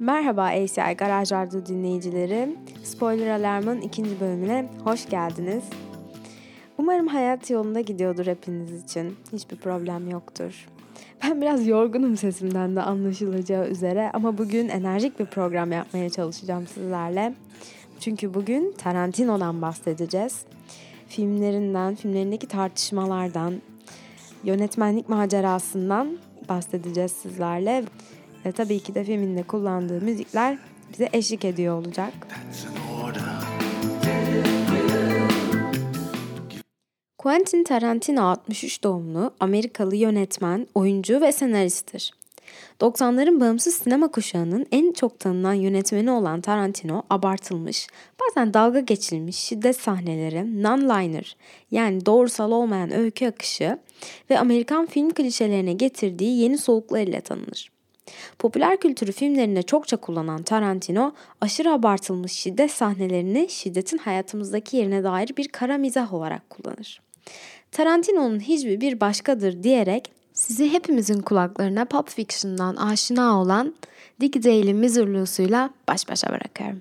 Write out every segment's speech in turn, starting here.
Merhaba ACI Garaj Radyo dinleyicileri. Spoiler Alarm'ın ikinci bölümüne hoş geldiniz. Umarım hayat yolunda gidiyordur hepiniz için. Hiçbir problem yoktur. Ben biraz yorgunum sesimden de anlaşılacağı üzere ama bugün enerjik bir program yapmaya çalışacağım sizlerle. Çünkü bugün Tarantino'dan bahsedeceğiz. Filmlerinden, filmlerindeki tartışmalardan, yönetmenlik macerasından bahsedeceğiz sizlerle. Ve tabii ki de filminde kullandığı müzikler bize eşlik ediyor olacak. Quentin Tarantino 63 doğumlu Amerikalı yönetmen, oyuncu ve senaristtir. 90'ların bağımsız sinema kuşağının en çok tanınan yönetmeni olan Tarantino abartılmış, bazen dalga geçilmiş şiddet sahneleri, non-liner yani doğrusal olmayan öykü akışı ve Amerikan film klişelerine getirdiği yeni soluklar ile tanınır. Popüler kültürü filmlerinde çokça kullanan Tarantino, aşırı abartılmış şiddet sahnelerini şiddetin hayatımızdaki yerine dair bir kara mizah olarak kullanır. Tarantino'nun hiçbir bir başkadır diyerek sizi hepimizin kulaklarına Pop Fiction'dan aşina olan Dick Dale'in mizurlusuyla baş başa bırakıyorum.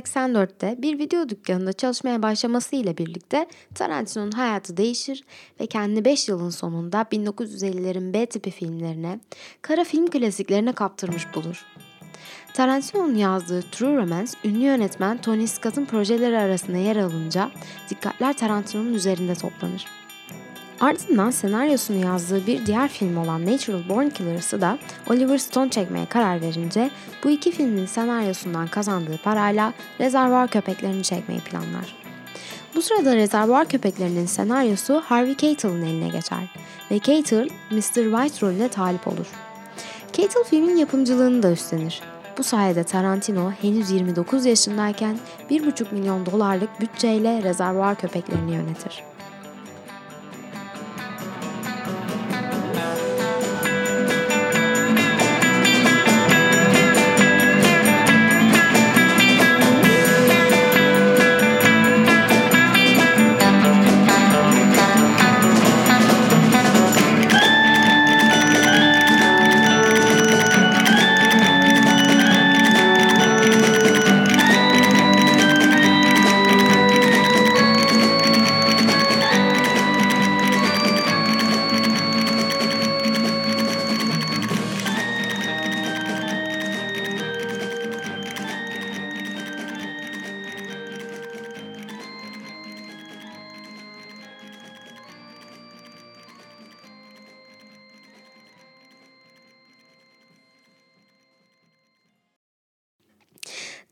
1984'te bir video dükkanında çalışmaya başlaması ile birlikte Tarantino'nun hayatı değişir ve kendini 5 yılın sonunda 1950'lerin B tipi filmlerine, kara film klasiklerine kaptırmış bulur. Tarantino'nun yazdığı True Romance, ünlü yönetmen Tony Scott'ın projeleri arasında yer alınca dikkatler Tarantino'nun üzerinde toplanır. Ardından senaryosunu yazdığı bir diğer film olan Natural Born Killers'ı da Oliver Stone çekmeye karar verince bu iki filmin senaryosundan kazandığı parayla Rezervuar Köpeklerini çekmeyi planlar. Bu sırada Rezervuar Köpeklerinin senaryosu Harvey Keitel'ın eline geçer ve Keitel, Mr. White rolüne talip olur. Keitel filmin yapımcılığını da üstlenir. Bu sayede Tarantino henüz 29 yaşındayken 1,5 milyon dolarlık bütçeyle Rezervuar Köpeklerini yönetir.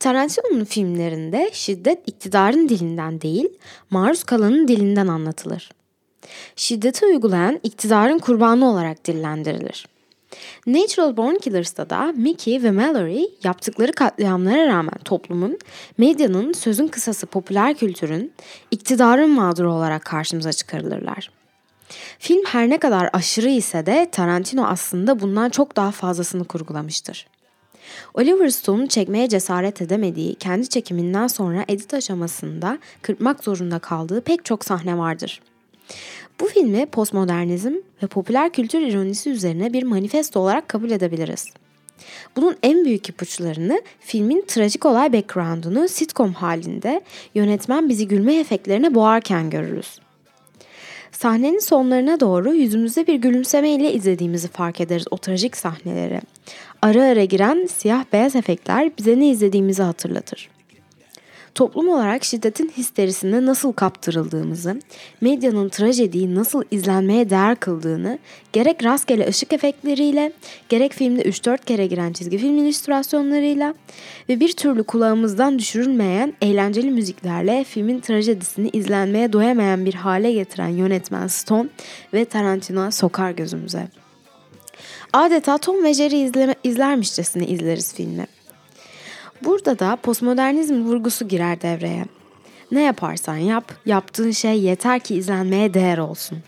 Tarantino'nun filmlerinde şiddet iktidarın dilinden değil, maruz kalanın dilinden anlatılır. Şiddeti uygulayan iktidarın kurbanı olarak dillendirilir. Natural Born Killers'ta da Mickey ve Mallory yaptıkları katliamlara rağmen toplumun, medyanın, sözün kısası popüler kültürün, iktidarın mağduru olarak karşımıza çıkarılırlar. Film her ne kadar aşırı ise de Tarantino aslında bundan çok daha fazlasını kurgulamıştır. Oliver Stone'un çekmeye cesaret edemediği, kendi çekiminden sonra edit aşamasında kırpmak zorunda kaldığı pek çok sahne vardır. Bu filmi postmodernizm ve popüler kültür ironisi üzerine bir manifesto olarak kabul edebiliriz. Bunun en büyük ipuçlarını filmin trajik olay background'unu sitcom halinde yönetmen bizi gülme efektlerine boğarken görürüz. Sahnenin sonlarına doğru yüzümüzde bir gülümseme ile izlediğimizi fark ederiz o trajik sahneleri. Ara ara giren siyah beyaz efektler bize ne izlediğimizi hatırlatır toplum olarak şiddetin histerisinde nasıl kaptırıldığımızı, medyanın trajediyi nasıl izlenmeye değer kıldığını gerek rastgele ışık efektleriyle, gerek filmde 3-4 kere giren çizgi film illüstrasyonlarıyla ve bir türlü kulağımızdan düşürülmeyen eğlenceli müziklerle filmin trajedisini izlenmeye doyamayan bir hale getiren yönetmen Stone ve Tarantino sokar gözümüze. Adeta Tom ve Jerry izleme, izlermişçesine izleriz filmi. Burada da postmodernizm vurgusu girer devreye. Ne yaparsan yap, yaptığın şey yeter ki izlenmeye değer olsun.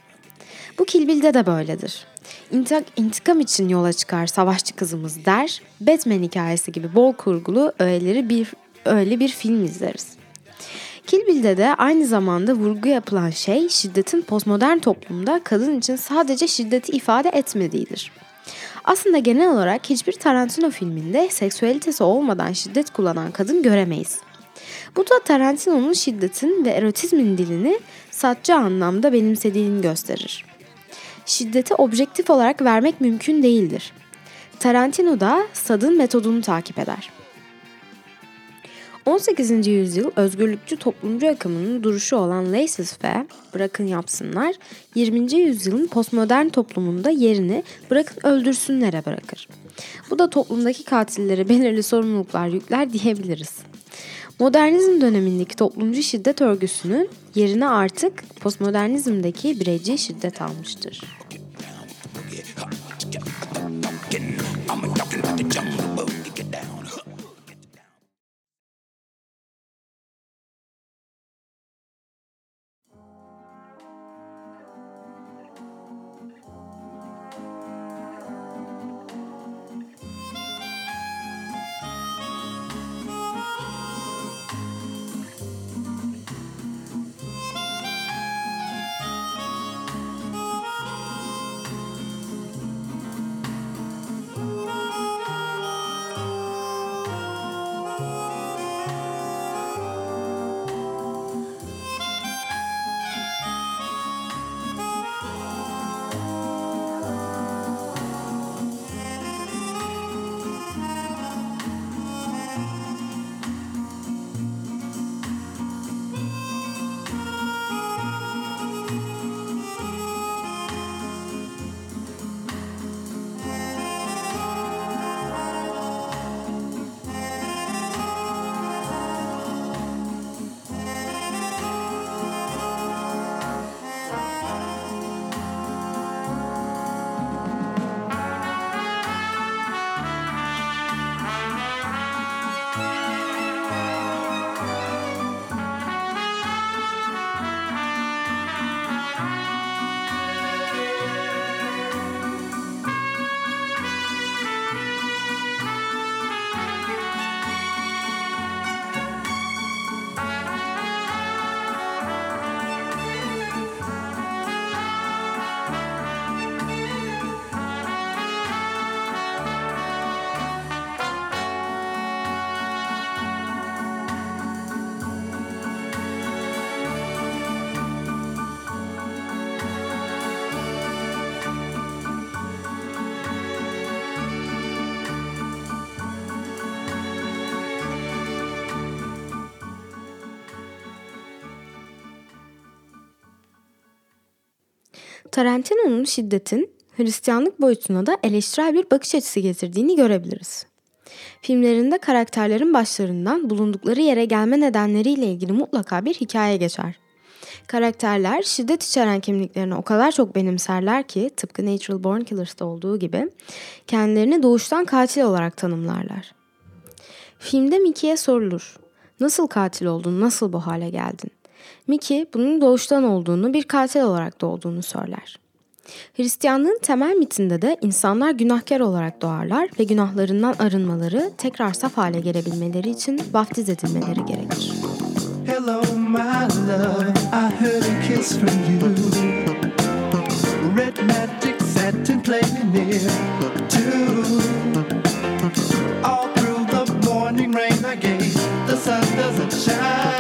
Bu Kilbil'de de böyledir. İntik intikam için yola çıkar savaşçı kızımız der, Batman hikayesi gibi bol kurgulu öğeleri bir, öyle bir film izleriz. Kill Bill'de de aynı zamanda vurgu yapılan şey şiddetin postmodern toplumda kadın için sadece şiddeti ifade etmediğidir. Aslında genel olarak hiçbir Tarantino filminde seksüelitesi olmadan şiddet kullanan kadın göremeyiz. Bu da Tarantino'nun şiddetin ve erotizmin dilini satçı anlamda benimsediğini gösterir. Şiddeti objektif olarak vermek mümkün değildir. Tarantino da Sad'ın metodunu takip eder. 18. yüzyıl özgürlükçü toplumcu akımının duruşu olan ve Bırakın Yapsınlar 20. yüzyılın postmodern toplumunda yerini bırakın öldürsünlere bırakır. Bu da toplumdaki katillere belirli sorumluluklar yükler diyebiliriz. Modernizm dönemindeki toplumcu şiddet örgüsünün yerine artık postmodernizmdeki bireyci şiddet almıştır. Tarantino'nun şiddetin Hristiyanlık boyutuna da eleştirel bir bakış açısı getirdiğini görebiliriz. Filmlerinde karakterlerin başlarından bulundukları yere gelme nedenleriyle ilgili mutlaka bir hikaye geçer. Karakterler şiddet içeren kimliklerini o kadar çok benimserler ki tıpkı Natural Born Killers'ta olduğu gibi kendilerini doğuştan katil olarak tanımlarlar. Filmde Mickey'e sorulur. Nasıl katil oldun, nasıl bu hale geldin? Mickey bunun doğuştan olduğunu, bir katil olarak doğduğunu söyler. Hristiyanlığın temel mitinde de insanlar günahkar olarak doğarlar ve günahlarından arınmaları, tekrar saf hale gelebilmeleri için vaftiz edilmeleri gerekir. Hello my love, I heard a kiss from you. Red magic satin playing near too. All through the morning rain I gave, the sun doesn't shine.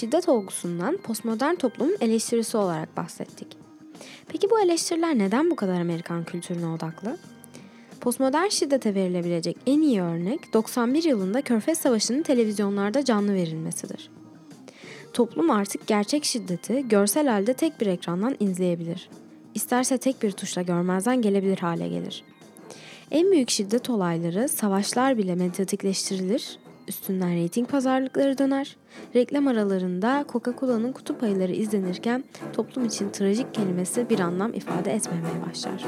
Şiddet olgusundan postmodern toplumun eleştirisi olarak bahsettik. Peki bu eleştiriler neden bu kadar Amerikan kültürüne odaklı? Postmodern şiddete verilebilecek en iyi örnek 91 yılında Körfez Savaşı'nın televizyonlarda canlı verilmesidir. Toplum artık gerçek şiddeti görsel halde tek bir ekrandan izleyebilir. İsterse tek bir tuşla görmezden gelebilir hale gelir. En büyük şiddet olayları, savaşlar bile medyatikleştirilir üstünden reyting pazarlıkları döner. Reklam aralarında Coca-Cola'nın kutu payları izlenirken toplum için trajik kelimesi bir anlam ifade etmemeye başlar.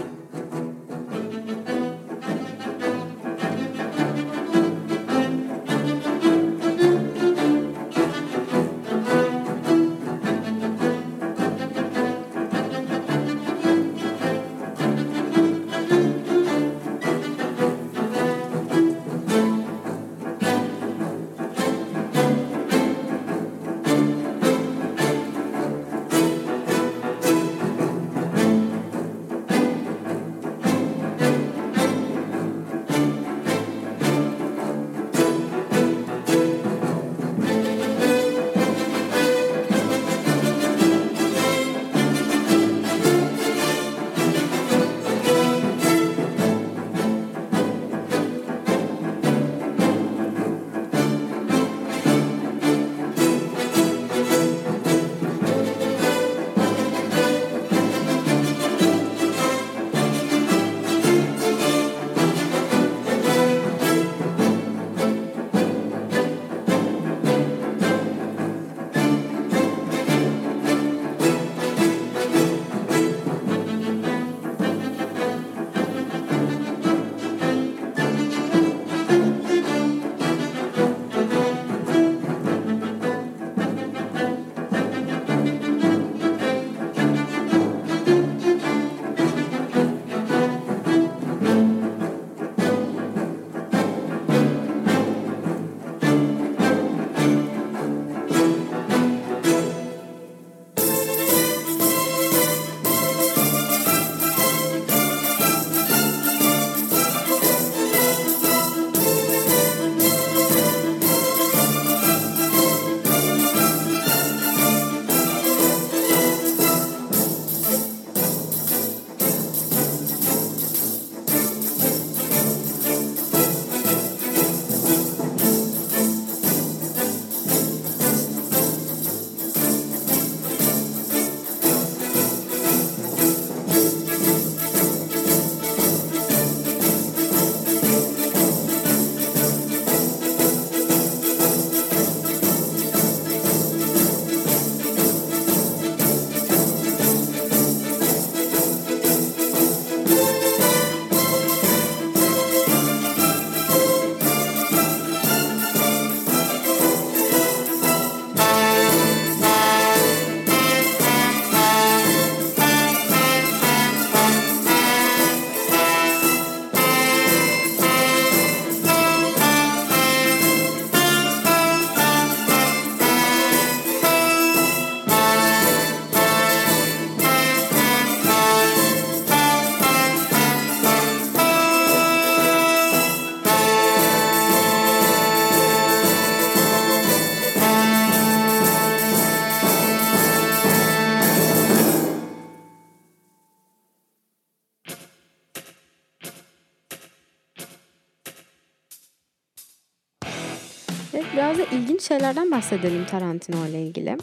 İlginç şeylerden bahsedelim Tarantino ile ilgili.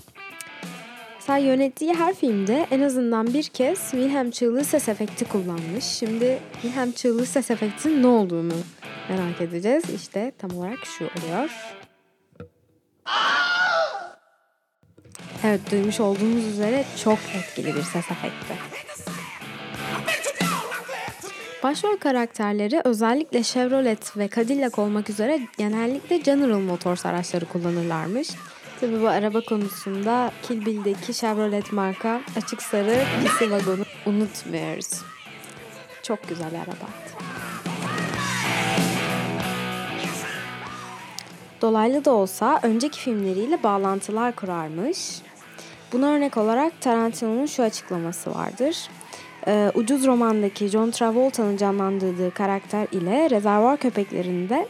Mesela yönettiği her filmde en azından bir kez Wilhelm çığlığı ses efekti kullanmış. Şimdi Wilhelm çığlığı ses efektinin ne olduğunu merak edeceğiz. İşte tam olarak şu oluyor. Evet duymuş olduğunuz üzere çok etkili bir ses efekti. Başrol karakterleri özellikle Chevrolet ve Cadillac olmak üzere genellikle General Motors araçları kullanırlarmış. Tabi bu araba konusunda Kill Bill'deki Chevrolet marka açık sarı kisi vagonu unutmuyoruz. Çok güzel araba. Dolaylı da olsa önceki filmleriyle bağlantılar kurarmış. Buna örnek olarak Tarantino'nun şu açıklaması vardır. Ee, Ucuz romandaki John Travolta'nın canlandırdığı karakter ile Rezervuar Köpekleri'nde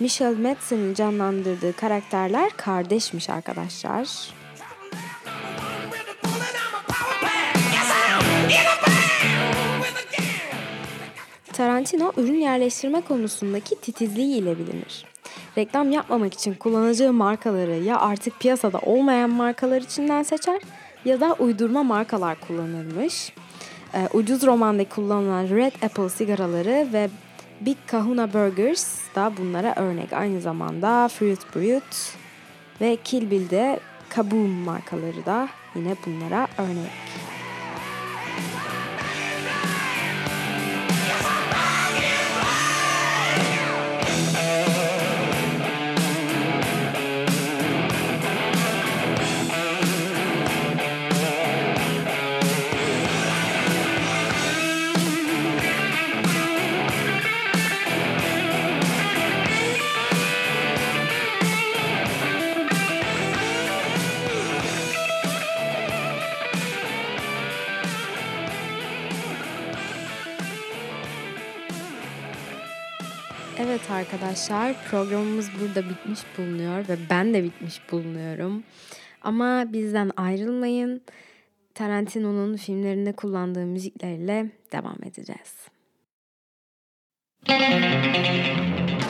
Michelle Madsen'in canlandırdığı karakterler kardeşmiş arkadaşlar. Tarantino ürün yerleştirme konusundaki titizliği ile bilinir. Reklam yapmamak için kullanacağı markaları ya artık piyasada olmayan markalar içinden seçer ya da uydurma markalar kullanırmış. Ee, ucuz romanda kullanılan Red Apple sigaraları ve Big Kahuna Burgers da bunlara örnek. Aynı zamanda Fruit Brute ve Kill Bill'de Kaboom markaları da yine bunlara örnek. Evet arkadaşlar programımız burada bitmiş bulunuyor ve ben de bitmiş bulunuyorum. Ama bizden ayrılmayın. Tarantino'nun filmlerinde kullandığı müziklerle devam edeceğiz. when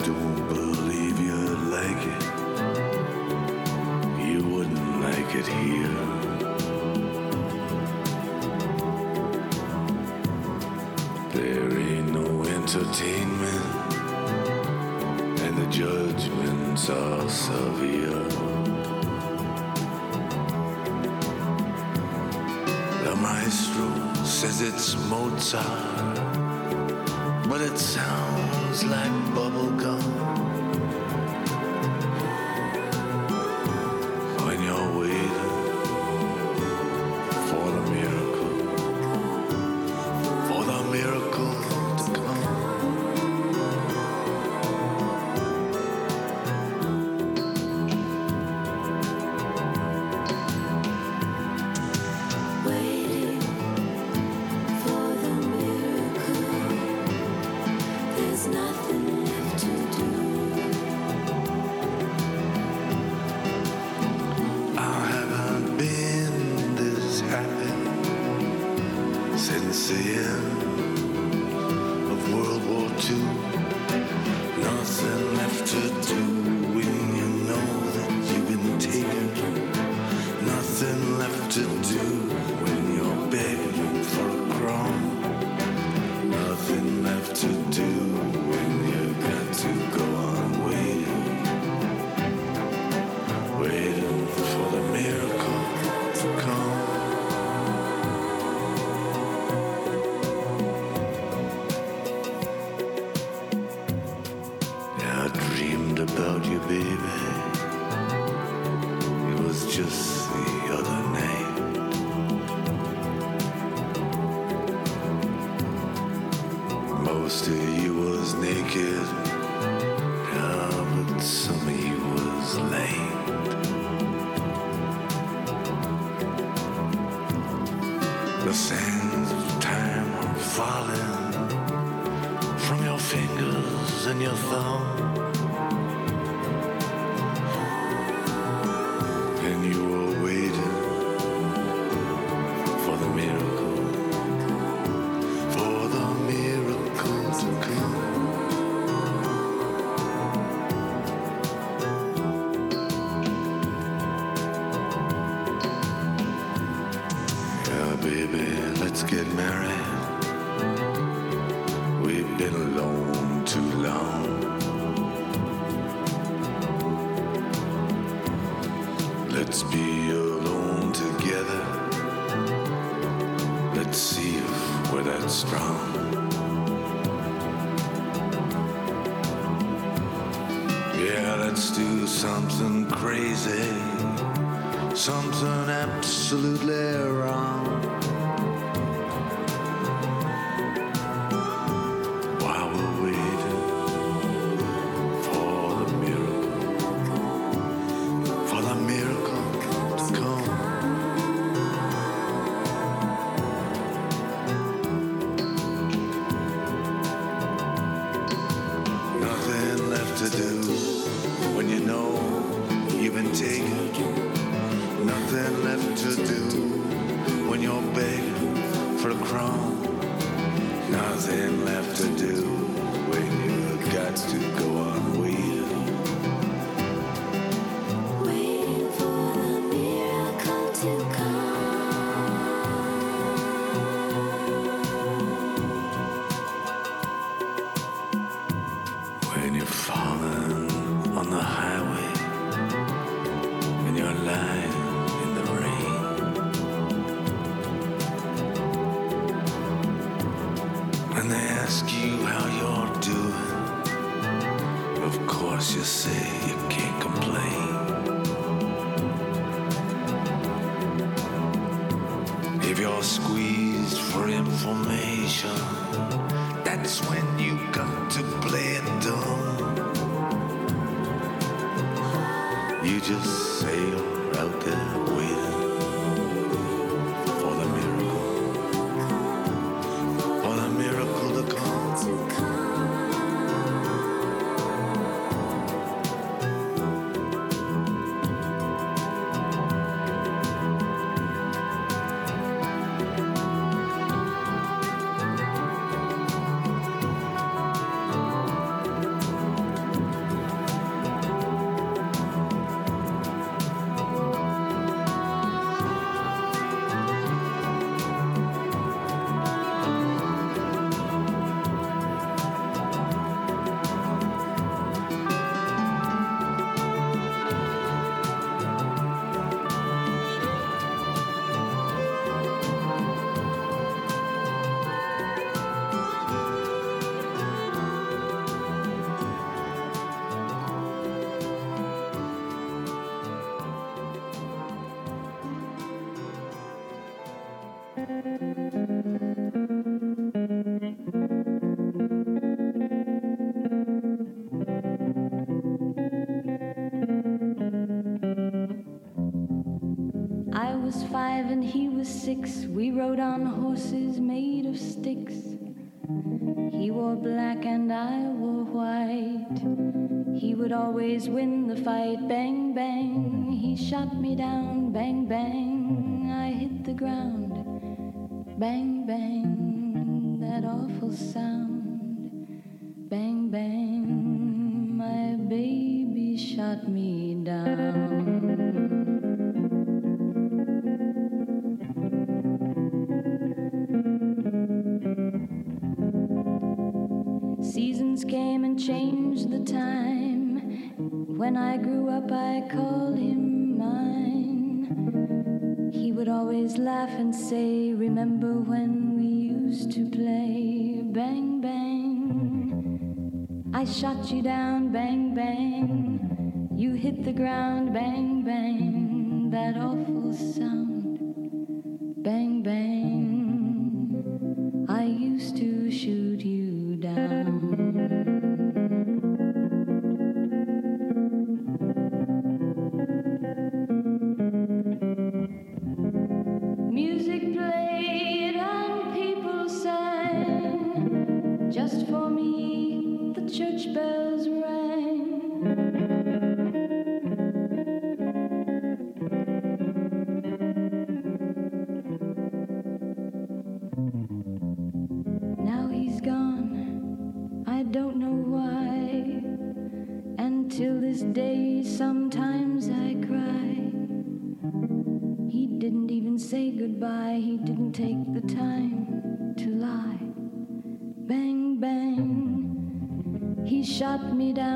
I don't believe you'd like it. You wouldn't like it here. There ain't no entertainment, and the judgments are severe. The maestro says it's Mozart, but it sounds like bubblegum. saying the sands of time are falling from your fingers and your thumbs. around They ask you how you're doing. Of course, you say you can't complain. If you're squeezed for information, that's when you got to play it dumb. You just always win the fight. Bang, bang. He shot me down. Bang, bang. I hit the ground. Bang, bang. That awful sound. Bang, bang. My baby shot me down. When I grew up, I called him mine. He would always laugh and say, Remember when we used to play? Bang, bang. I shot you down, bang, bang. You hit the ground, bang, bang. That awful sound, me down.